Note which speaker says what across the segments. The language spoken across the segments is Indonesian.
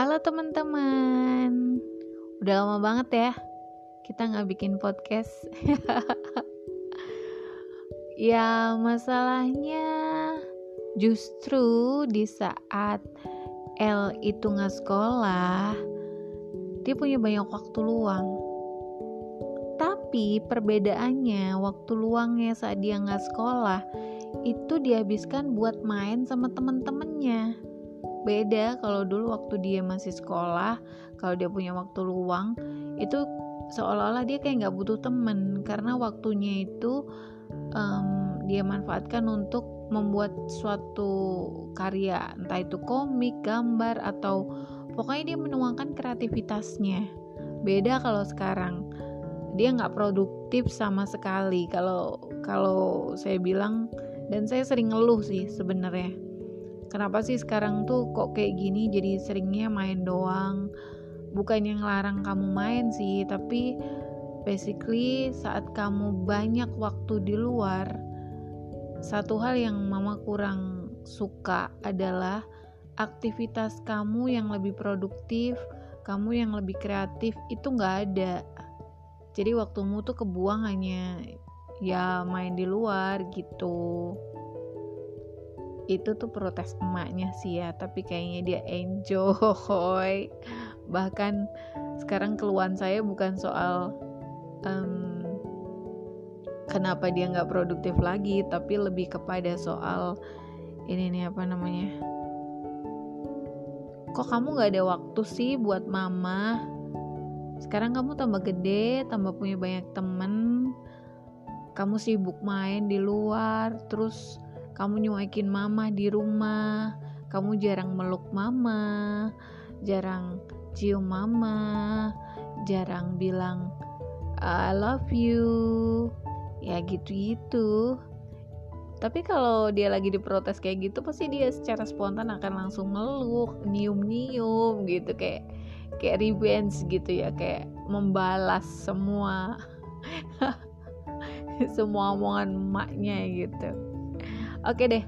Speaker 1: Halo teman-teman. Udah lama banget ya Kita gak bikin podcast. Ya masalahnya Justru di saat L itu gak sekolah Dia punya banyak waktu luang. Tapi perbedaannya Waktu luangnya saat dia gak sekolah Itu dihabiskan buat main sama temen-temennya beda. Kalau dulu waktu dia masih sekolah kalau dia punya waktu luang itu seolah-olah dia kayak nggak butuh temen. Karena waktunya itu um, dia manfaatkan untuk membuat suatu karya. Entah itu komik gambar atau pokoknya dia menuangkan kreativitasnya. Beda kalau sekarang. Dia nggak produktif sama sekali. Kalau kalau saya bilang dan saya sering ngeluh sih sebenarnya kenapa sih sekarang tuh kok kayak gini? Jadi seringnya main doang. Bukan yang larang kamu main sih tapi basically saat kamu banyak waktu di luar satu hal yang mama kurang suka adalah aktivitas kamu yang lebih produktif kamu yang lebih kreatif itu nggak ada. Jadi waktumu tuh kebuang hanya ya main di luar gitu itu tuh protes emaknya sih ya tapi kayaknya dia enjoy. Bahkan sekarang keluhan saya bukan soal um, kenapa dia nggak produktif lagi tapi lebih kepada soal ini nih apa namanya? Kok kamu nggak ada waktu sih buat mama? Sekarang kamu tambah gede tambah punya banyak temen. Kamu sibuk main di luar terus kamu nyuekin mama di rumah. Kamu jarang meluk mama. Jarang cium mama. Jarang bilang I love you. Ya gitu-gitu. Tapi kalau dia lagi diprotes kayak gitu pasti dia secara spontan akan langsung meluk nyium-nyium gitu. Kayak kayak revenge gitu ya. Kayak membalas semua semua omongan emaknya gitu oke deh.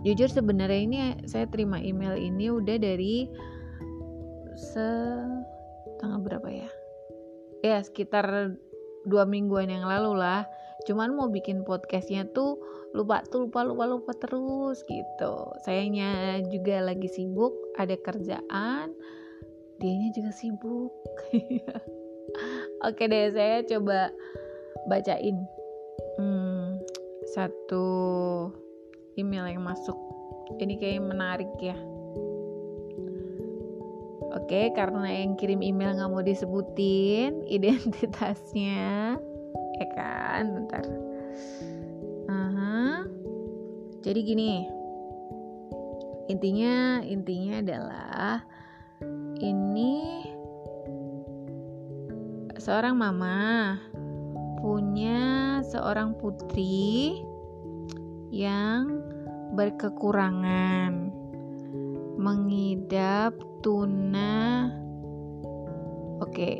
Speaker 1: Jujur sebenarnya ini saya terima email ini udah dari se tanggal berapa ya? Ya sekitar dua mingguan yang lalu lah. Cuman mau bikin podcastnya tuh lupa tuh lupa lupa lupa terus gitu. Sayangnya juga lagi sibuk ada kerjaan. Dianya juga sibuk. Oke deh saya coba bacain. Hmm, satu email yang masuk ini kayak menarik ya Oke, karena yang kirim email nggak mau disebutin identitasnya, ya kan? Bentar. Uh-huh. Jadi gini, intinya intinya adalah ini seorang mama punya seorang putri yang berkekurangan mengidap tuna oke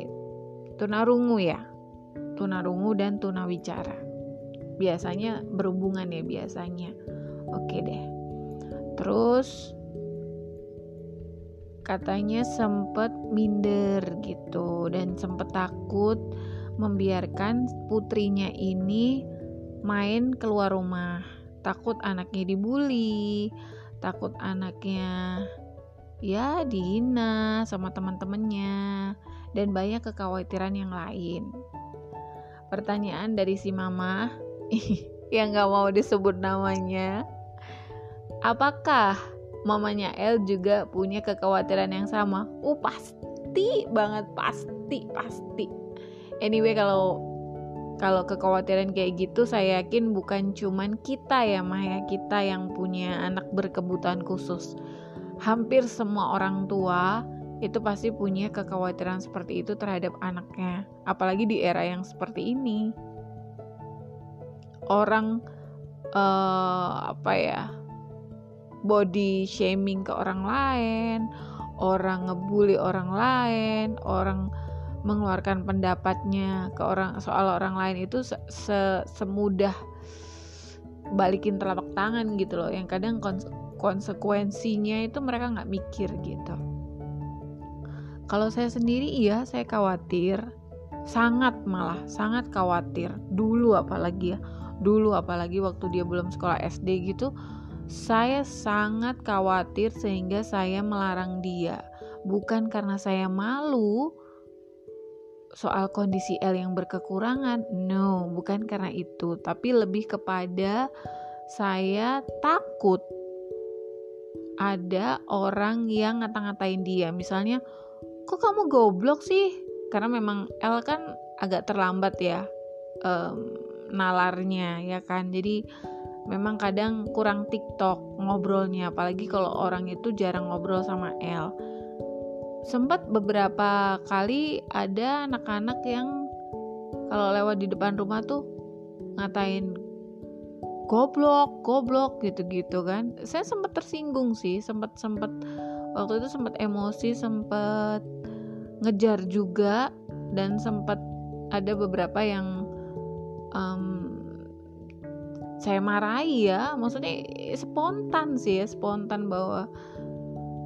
Speaker 1: tuna rungu ya tuna rungu dan tuna wicara. Biasanya berhubungan ya biasanya. Oke deh. Terus katanya sempet minder gitu dan sempet takut membiarkan putrinya ini main keluar rumah. Takut anaknya dibully, takut anaknya ya dihina sama teman-temannya dan banyak kekhawatiran yang lain. Pertanyaan dari si mama yang gak mau disebut namanya, apakah mamanya El juga punya kekhawatiran yang sama? Oh pasti banget, pasti, pasti anyway kalau kalau kekhawatiran kayak gitu saya yakin bukan cuman kita ya Maya kita yang punya anak berkebutuhan khusus. Hampir semua orang tua itu pasti punya kekhawatiran seperti itu terhadap anaknya apalagi di era yang seperti ini. Orang uh, apa ya body shaming ke orang lain orang ngebully orang lain orang mengeluarkan pendapatnya ke orang soal orang lain itu se, -se semudah balikin telapak tangan gitu loh. Yang kadang konsekuensinya itu mereka nggak mikir gitu. Kalau saya sendiri iya saya khawatir. Sangat malah sangat khawatir. Dulu apalagi ya dulu apalagi waktu dia belum sekolah SD gitu saya sangat khawatir sehingga saya melarang dia. Bukan karena saya malu soal kondisi L yang berkekurangan? No bukan karena itu tapi lebih kepada saya takut ada orang yang ngata-ngatain dia. Misalnya kok kamu goblok sih? Karena memang L kan agak terlambat ya um, nalarnya ya kan? Jadi memang kadang kurang TikTok ngobrolnya apalagi kalau orang itu jarang ngobrol sama L sempat beberapa kali ada anak-anak yang kalau lewat di depan rumah tuh ngatain goblok goblok gitu-gitu kan. Saya sempat tersinggung sih sempat sempat waktu itu sempat emosi sempat ngejar juga dan sempat ada beberapa yang um, saya marahi ya. Maksudnya spontan sih ya spontan bahwa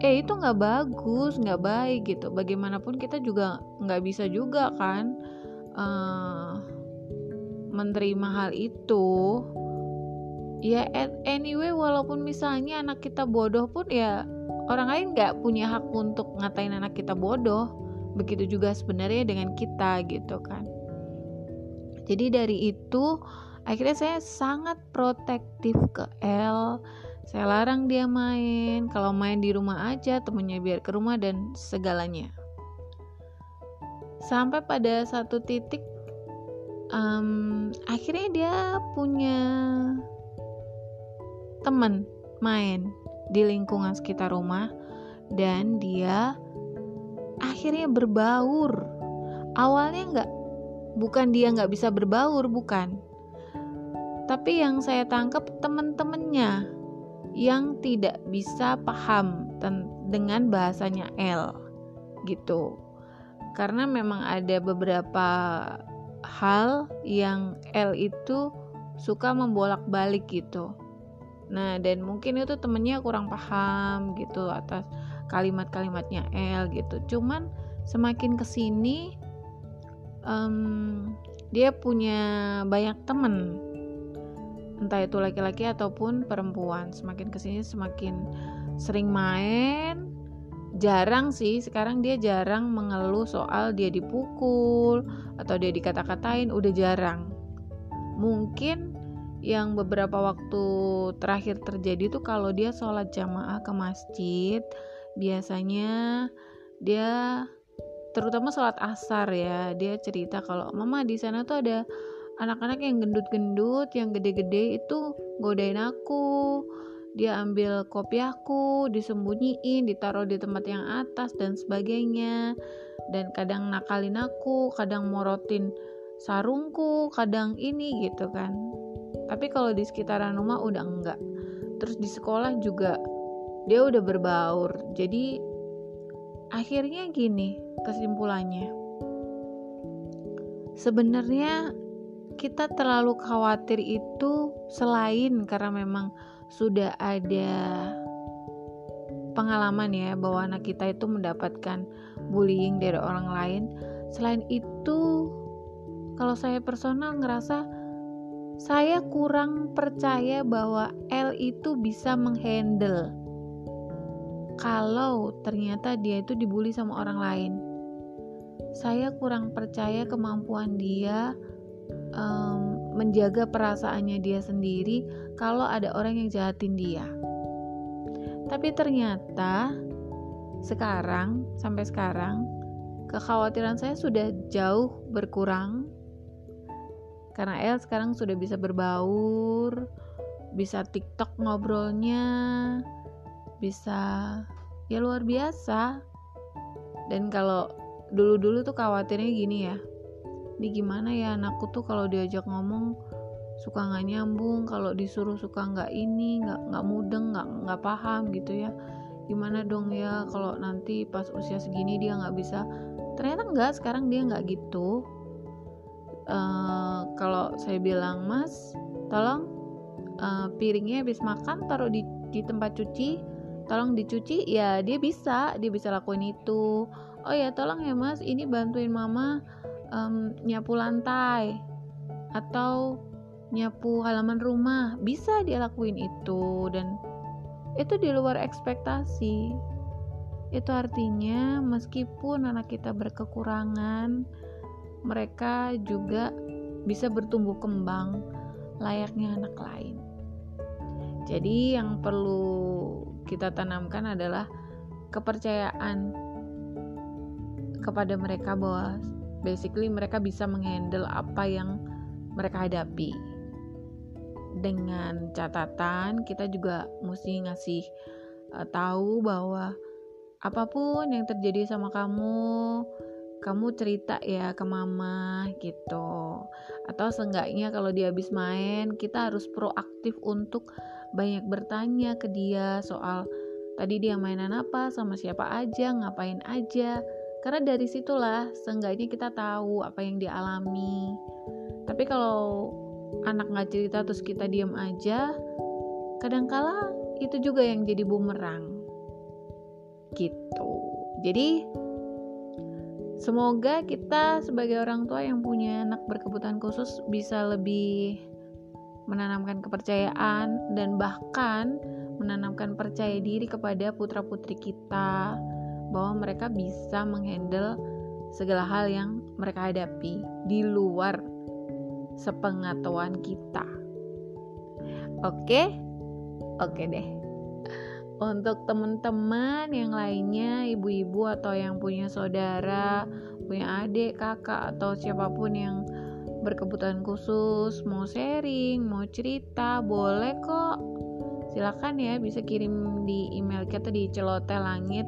Speaker 1: eh itu nggak bagus nggak baik gitu. Bagaimanapun kita juga nggak bisa juga kan uh, menerima hal itu. Ya anyway walaupun misalnya anak kita bodoh pun ya orang lain nggak punya hak untuk ngatain anak kita bodoh. Begitu juga sebenarnya dengan kita gitu kan. Jadi dari itu akhirnya saya sangat protektif ke L saya larang dia main. Kalau main di rumah aja temennya biar ke rumah dan segalanya. Sampai pada satu titik um, akhirnya dia punya teman main di lingkungan sekitar rumah dan dia akhirnya berbaur. Awalnya nggak bukan dia nggak bisa berbaur bukan. Tapi yang saya tangkap teman-temannya yang tidak bisa paham dengan bahasanya L gitu. Karena memang ada beberapa hal yang L itu suka membolak-balik gitu. Nah dan mungkin itu temennya kurang paham gitu atas kalimat-kalimatnya L gitu. Cuman semakin ke sini um, dia punya banyak temen entah itu laki-laki ataupun perempuan. Semakin ke sini semakin sering main. Jarang sih sekarang dia jarang mengeluh soal dia dipukul atau dia dikata-katain udah jarang. Mungkin yang beberapa waktu terakhir terjadi tuh kalau dia sholat jamaah ke masjid biasanya dia terutama sholat asar ya dia cerita kalau mama di sana tuh ada anak-anak yang gendut-gendut yang gede-gede itu godain aku. Dia ambil kopi aku disembunyiin ditaruh di tempat yang atas dan sebagainya. Dan kadang nakalin aku kadang morotin sarungku kadang ini gitu kan. Tapi kalau di sekitaran rumah udah enggak. Terus di sekolah juga dia udah berbaur. Jadi akhirnya gini kesimpulannya. Sebenarnya kita terlalu khawatir itu selain karena memang sudah ada pengalaman ya bahwa anak kita itu mendapatkan bullying dari orang lain selain itu kalau saya personal ngerasa saya kurang percaya bahwa L itu bisa menghandle kalau ternyata dia itu dibully sama orang lain. Saya kurang percaya kemampuan dia um, menjaga perasaannya dia sendiri kalau ada orang yang jahatin dia. Tapi ternyata sekarang sampai sekarang kekhawatiran saya sudah jauh berkurang karena El sekarang sudah bisa berbaur, bisa TikTok ngobrolnya, bisa ya luar biasa. Dan kalau dulu-dulu tuh khawatirnya gini ya, ini gimana ya anakku tuh kalau diajak ngomong suka nggak nyambung, kalau disuruh suka nggak ini, nggak nggak mudeng, nggak nggak paham gitu ya. Gimana dong ya kalau nanti pas usia segini dia nggak bisa. Ternyata nggak, sekarang dia nggak gitu uh, kalau saya bilang mas tolong uh, piringnya habis makan taruh di di tempat cuci tolong dicuci ya dia bisa dia bisa lakuin itu oh ya tolong ya mas ini bantuin mama um, nyapu lantai atau nyapu halaman rumah. Bisa dia lakuin itu dan itu di luar ekspektasi. Itu artinya meskipun anak kita berkekurangan mereka juga bisa bertumbuh kembang layaknya anak lain. Jadi yang perlu kita tanamkan adalah kepercayaan kepada mereka bahwa basically mereka bisa menghandle apa yang mereka hadapi. Dengan catatan kita juga mesti ngasih uh, tahu bahwa apa pun yang terjadi sama kamu kamu cerita ya ke mama gitu. Atau seenggaknya kalau dia habis main kita harus proaktif untuk banyak bertanya ke dia soal tadi dia mainan apa sama siapa aja ngapain aja karena dari situlah seenggaknya kita tahu apa yang dia alami tapi kalau anak nggak cerita terus kita diam aja kadangkala itu juga yang jadi bumerang. Gitu. Jadi semoga kita sebagai orang tua yang punya anak berkebutuhan khusus bisa lebih menanamkan kepercayaan dan bahkan menanamkan percaya diri kepada putra-putri kita bahwa mereka bisa menghandle segala hal yang mereka hadapi di luar sepengetahuan kita. Oke? Oke deh untuk teman-teman yang lainnya, ibu-ibu atau yang punya saudara, punya adik, kakak, atau siapa pun yang berkebutuhan khusus, mau sharing, mau cerita, boleh kok. Silakan ya, bisa kirim di email kita di celotelangit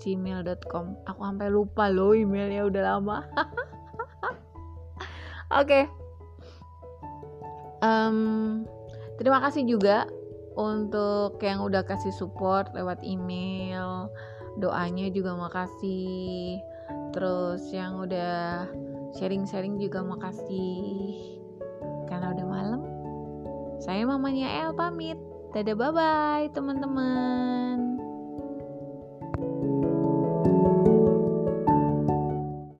Speaker 1: gmail.com aku sampai lupa loh emailnya udah lama Oke. Okay. Um, terima kasih juga untuk yang udah kasih support lewat email. Doanya juga makasih. Terus yang udah sharing-sharing juga makasih. Karena udah malam. Saya mamanya El pamit. Dadah bye-bye teman-teman.